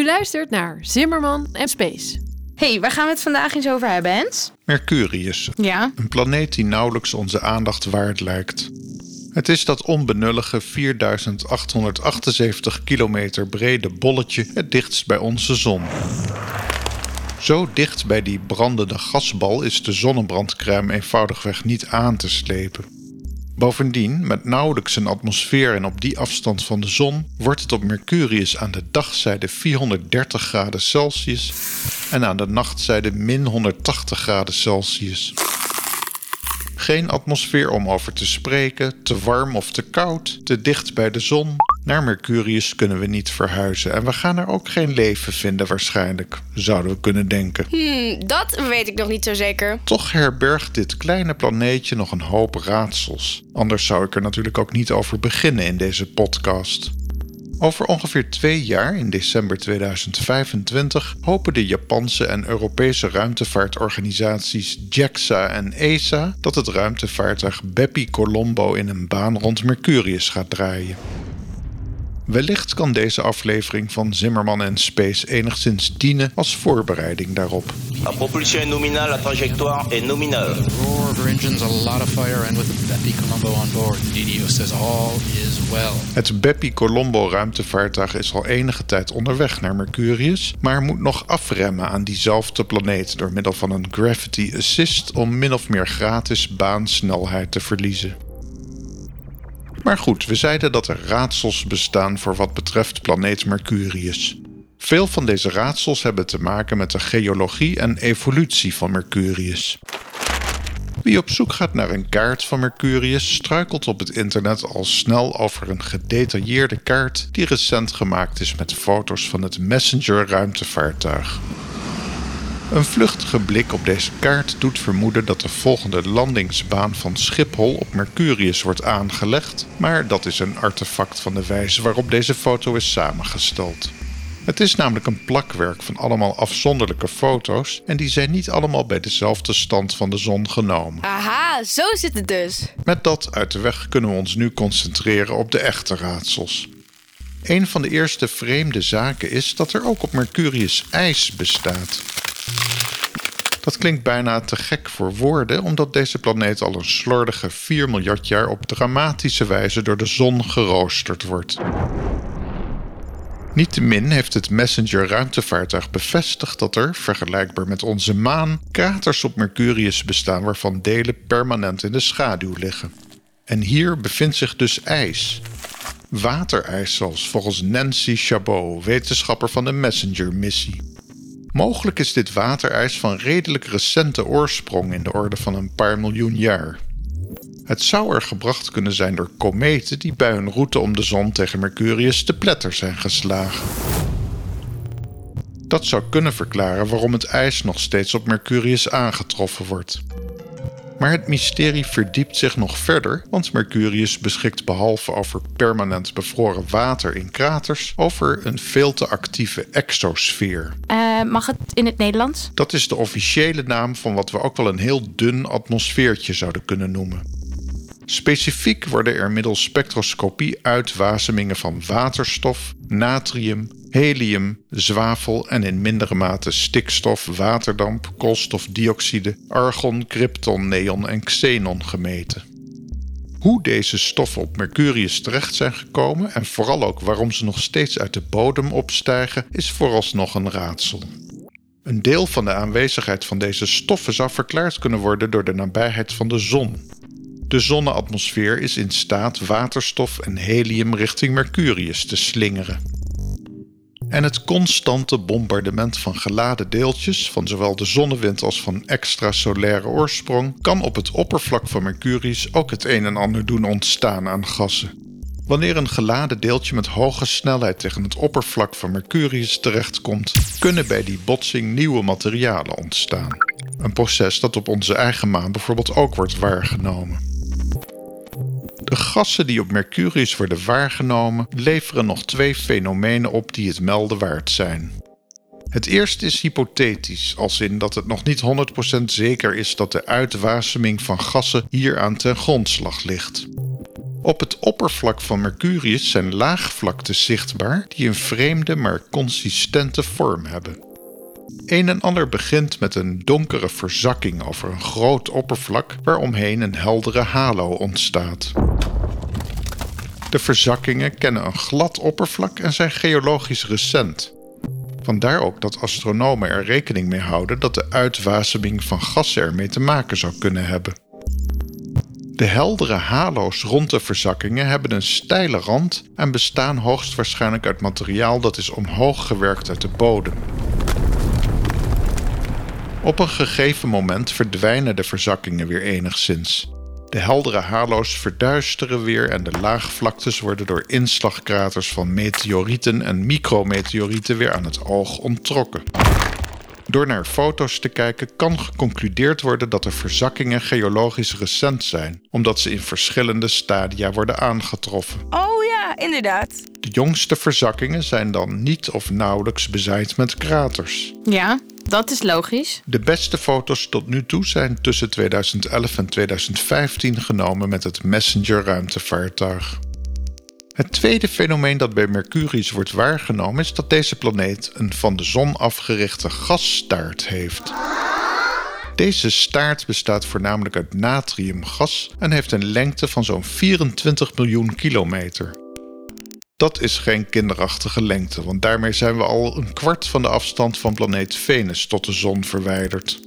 U luistert naar Zimmerman en Space. hey, waar gaan we het vandaag eens over hebben, Hens? Mercurius, Ja. een planeet die nauwelijks onze aandacht waard lijkt. Het is dat onbenullige 4878 kilometer brede bolletje het dichtst bij onze zon. Zo dicht bij die brandende gasbal is de zonnebrandcrème eenvoudigweg niet aan te slepen. Bovendien, met nauwelijks een atmosfeer en op die afstand van de zon, wordt het op Mercurius aan de dagzijde 430 graden Celsius en aan de nachtzijde min 180 graden Celsius. Geen atmosfeer om over te spreken, te warm of te koud, te dicht bij de zon. Naar Mercurius kunnen we niet verhuizen en we gaan er ook geen leven vinden waarschijnlijk, zouden we kunnen denken. Hmm, dat weet ik nog niet zo zeker. Toch herbergt dit kleine planeetje nog een hoop raadsels. Anders zou ik er natuurlijk ook niet over beginnen in deze podcast. Over ongeveer twee jaar, in december 2025, hopen de Japanse en Europese ruimtevaartorganisaties JAXA en ESA dat het ruimtevaartuig Bepi Colombo in een baan rond Mercurius gaat draaien. Wellicht kan deze aflevering van Zimmerman en Space enigszins dienen als voorbereiding daarop. La propulsion est nominale, la trajectoire est nominale. roar of her engines, a lot of fire, and with Bepi Colombo on board, the DDO says all is well. Het Bepi Colombo ruimtevaartuig is al enige tijd onderweg naar Mercurius, maar moet nog afremmen aan diezelfde planeet door middel van een gravity assist om min of meer gratis baansnelheid te verliezen. Maar goed, we zeiden dat er raadsels bestaan voor wat betreft planeet Mercurius. Veel van deze raadsels hebben te maken met de geologie en evolutie van Mercurius. Wie op zoek gaat naar een kaart van Mercurius struikelt op het internet al snel over een gedetailleerde kaart die recent gemaakt is met foto's van het Messenger ruimtevaartuig. Een vluchtige blik op deze kaart doet vermoeden dat de volgende landingsbaan van Schiphol op Mercurius wordt aangelegd, maar dat is een artefact van de wijze waarop deze foto is samengesteld. Het is namelijk een plakwerk van allemaal afzonderlijke foto's en die zijn niet allemaal bij dezelfde stand van de zon genomen. Aha, zo zit het dus. Met dat uit de weg kunnen we ons nu concentreren op de echte raadsels. Een van de eerste vreemde zaken is dat er ook op Mercurius ijs bestaat. Dat klinkt bijna te gek voor woorden, omdat deze planeet al een slordige 4 miljard jaar op dramatische wijze door de zon geroosterd wordt. Niettemin heeft het Messenger ruimtevaartuig bevestigd dat er, vergelijkbaar met onze maan, kraters op Mercurius bestaan waarvan delen permanent in de schaduw liggen. En hier bevindt zich dus ijs. Waterijs zoals volgens Nancy Chabot, wetenschapper van de Messenger-missie. Mogelijk is dit waterijs van redelijk recente oorsprong in de orde van een paar miljoen jaar. Het zou er gebracht kunnen zijn door kometen die bij hun route om de zon tegen Mercurius te pletter zijn geslagen. Dat zou kunnen verklaren waarom het ijs nog steeds op Mercurius aangetroffen wordt. Maar het mysterie verdiept zich nog verder, want Mercurius beschikt behalve over permanent bevroren water in kraters over een veel te actieve exosfeer. Eh, mag het in het Nederlands? Dat is de officiële naam van wat we ook wel een heel dun atmosfeertje zouden kunnen noemen. Specifiek worden er middels spectroscopie uitwasemingen van waterstof, natrium, helium, zwavel en in mindere mate stikstof, waterdamp, koolstofdioxide, argon, krypton, neon en xenon gemeten. Hoe deze stoffen op Mercurius terecht zijn gekomen en vooral ook waarom ze nog steeds uit de bodem opstijgen, is vooralsnog een raadsel. Een deel van de aanwezigheid van deze stoffen zou verklaard kunnen worden door de nabijheid van de zon. De zonneatmosfeer is in staat waterstof en helium richting Mercurius te slingeren. En het constante bombardement van geladen deeltjes van zowel de zonnewind als van extrasolaire oorsprong kan op het oppervlak van Mercurius ook het een en ander doen ontstaan aan gassen. Wanneer een geladen deeltje met hoge snelheid tegen het oppervlak van Mercurius terechtkomt, kunnen bij die botsing nieuwe materialen ontstaan. Een proces dat op onze eigen maan bijvoorbeeld ook wordt waargenomen. De gassen die op Mercurius worden waargenomen leveren nog twee fenomenen op die het melden waard zijn. Het eerste is hypothetisch, als in dat het nog niet 100% zeker is dat de uitwaseming van gassen hieraan ten grondslag ligt. Op het oppervlak van Mercurius zijn laagvlaktes zichtbaar die een vreemde maar consistente vorm hebben. Een en ander begint met een donkere verzakking over een groot oppervlak waaromheen een heldere halo ontstaat. De verzakkingen kennen een glad oppervlak en zijn geologisch recent. Vandaar ook dat astronomen er rekening mee houden dat de uitwaseming van gassen ermee te maken zou kunnen hebben. De heldere halo's rond de verzakkingen hebben een steile rand en bestaan hoogstwaarschijnlijk uit materiaal dat is omhoog gewerkt uit de bodem. Op een gegeven moment verdwijnen de verzakkingen weer enigszins. De heldere halo's verduisteren weer en de laagvlaktes worden door inslagkraters van meteorieten en micrometeorieten weer aan het oog onttrokken. Door naar foto's te kijken kan geconcludeerd worden dat de verzakkingen geologisch recent zijn, omdat ze in verschillende stadia worden aangetroffen. Oh ja, inderdaad. De jongste verzakkingen zijn dan niet of nauwelijks bezaaid met kraters. Ja, dat is logisch. De beste foto's tot nu toe zijn tussen 2011 en 2015 genomen met het Messenger ruimtevaartuig. Het tweede fenomeen dat bij Mercurius wordt waargenomen is dat deze planeet een van de zon afgerichte gasstaart heeft. Deze staart bestaat voornamelijk uit natriumgas en heeft een lengte van zo'n 24 miljoen kilometer. Dat is geen kinderachtige lengte, want daarmee zijn we al een kwart van de afstand van planeet Venus tot de zon verwijderd.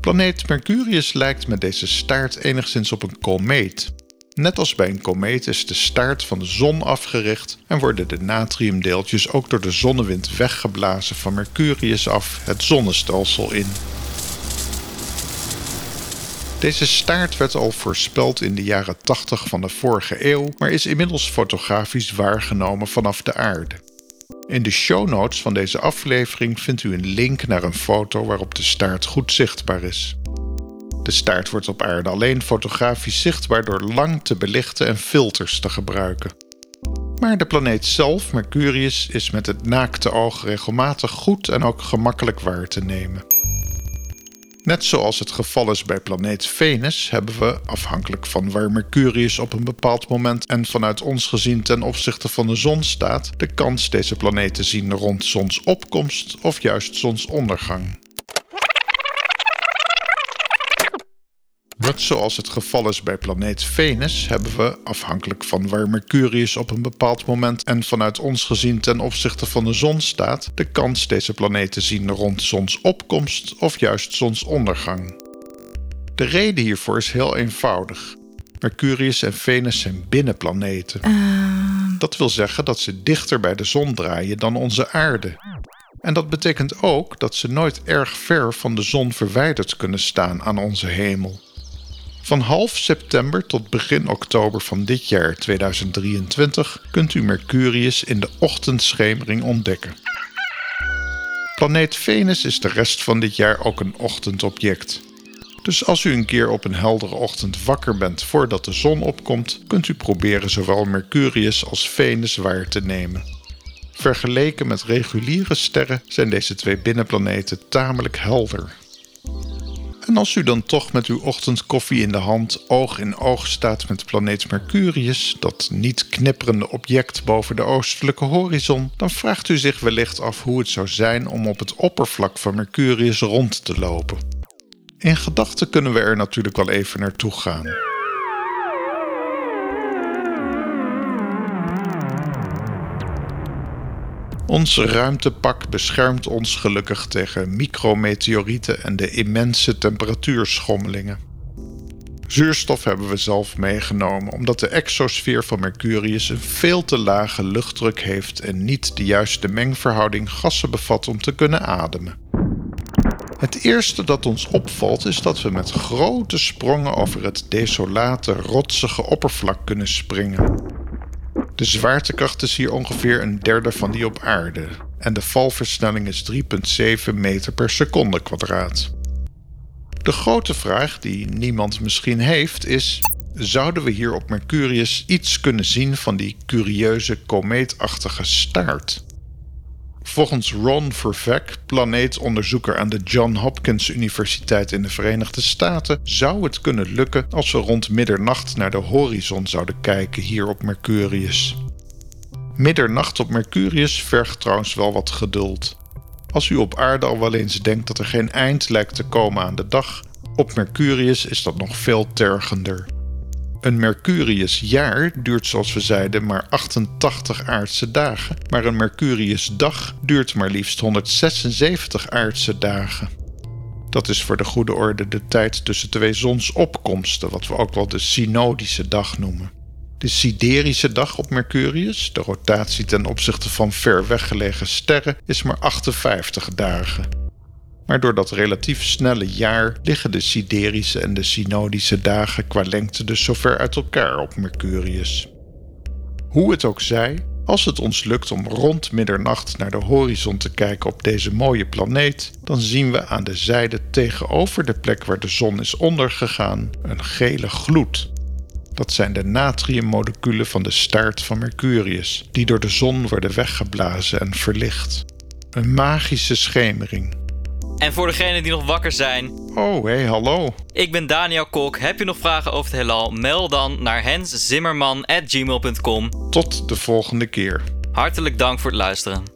Planeet Mercurius lijkt met deze staart enigszins op een komeet. Net als bij een komeet is de staart van de zon afgericht en worden de natriumdeeltjes ook door de zonnewind weggeblazen van Mercurius af het zonnestelsel in. Deze staart werd al voorspeld in de jaren 80 van de vorige eeuw, maar is inmiddels fotografisch waargenomen vanaf de aarde. In de show notes van deze aflevering vindt u een link naar een foto waarop de staart goed zichtbaar is. De staart wordt op aarde alleen fotografisch zichtbaar door lang te belichten en filters te gebruiken. Maar de planeet zelf, Mercurius, is met het naakte oog regelmatig goed en ook gemakkelijk waar te nemen. Net zoals het geval is bij planeet Venus, hebben we, afhankelijk van waar Mercurius op een bepaald moment en vanuit ons gezien ten opzichte van de zon staat, de kans deze planeet te zien rond zonsopkomst of juist zonsondergang. Net zoals het geval is bij planeet Venus, hebben we, afhankelijk van waar Mercurius op een bepaald moment en vanuit ons gezien ten opzichte van de zon staat, de kans deze planeet te zien rond zonsopkomst of juist zonsondergang. De reden hiervoor is heel eenvoudig. Mercurius en Venus zijn binnenplaneten. Dat wil zeggen dat ze dichter bij de zon draaien dan onze aarde. En dat betekent ook dat ze nooit erg ver van de zon verwijderd kunnen staan aan onze hemel. Van half september tot begin oktober van dit jaar 2023 kunt u Mercurius in de ochtendschemering ontdekken. Planeet Venus is de rest van dit jaar ook een ochtendobject. Dus als u een keer op een heldere ochtend wakker bent voordat de zon opkomt, kunt u proberen zowel Mercurius als Venus waar te nemen. Vergeleken met reguliere sterren zijn deze twee binnenplaneten tamelijk helder. En als u dan toch met uw ochtendkoffie in de hand oog in oog staat met planeet Mercurius, dat niet knipperende object boven de oostelijke horizon, dan vraagt u zich wellicht af hoe het zou zijn om op het oppervlak van Mercurius rond te lopen. In gedachten kunnen we er natuurlijk wel even naartoe gaan. Ons ruimtepak beschermt ons gelukkig tegen micrometeorieten en de immense temperatuurschommelingen. Zuurstof hebben we zelf meegenomen omdat de exosfeer van Mercurius een veel te lage luchtdruk heeft en niet de juiste mengverhouding gassen bevat om te kunnen ademen. Het eerste dat ons opvalt is dat we met grote sprongen over het desolate, rotsige oppervlak kunnen springen. De zwaartekracht is hier ongeveer een derde van die op aarde en de valversnelling is 3,7 meter per seconde kwadraat. De grote vraag die niemand misschien heeft is: zouden we hier op Mercurius iets kunnen zien van die curieuze komeetachtige staart? Volgens Ron Verveck, planeetonderzoeker aan de John Hopkins Universiteit in de Verenigde Staten, zou het kunnen lukken als we rond middernacht naar de horizon zouden kijken hier op Mercurius. Middernacht op Mercurius vergt trouwens wel wat geduld. Als u op aarde al wel eens denkt dat er geen eind lijkt te komen aan de dag, op Mercurius is dat nog veel tergender. Een Mercuriusjaar duurt zoals we zeiden maar 88 aardse dagen, maar een Mercuriusdag duurt maar liefst 176 aardse dagen. Dat is voor de goede orde de tijd tussen twee zonsopkomsten, wat we ook wel de synodische dag noemen. De siderische dag op Mercurius, de rotatie ten opzichte van ver weggelegen sterren, is maar 58 dagen. Maar door dat relatief snelle jaar liggen de siderische en de synodische dagen qua lengte dus zo ver uit elkaar op Mercurius. Hoe het ook zij, als het ons lukt om rond middernacht naar de horizon te kijken op deze mooie planeet, dan zien we aan de zijde tegenover de plek waar de zon is ondergegaan een gele gloed. Dat zijn de natriummoleculen van de staart van Mercurius, die door de zon worden weggeblazen en verlicht. Een magische schemering. En voor degenen die nog wakker zijn, Oh, hey, hallo. ik ben Daniel Kok. Heb je nog vragen over het heelal? Mail dan naar henszimmerman.gmail.com. Tot de volgende keer. Hartelijk dank voor het luisteren.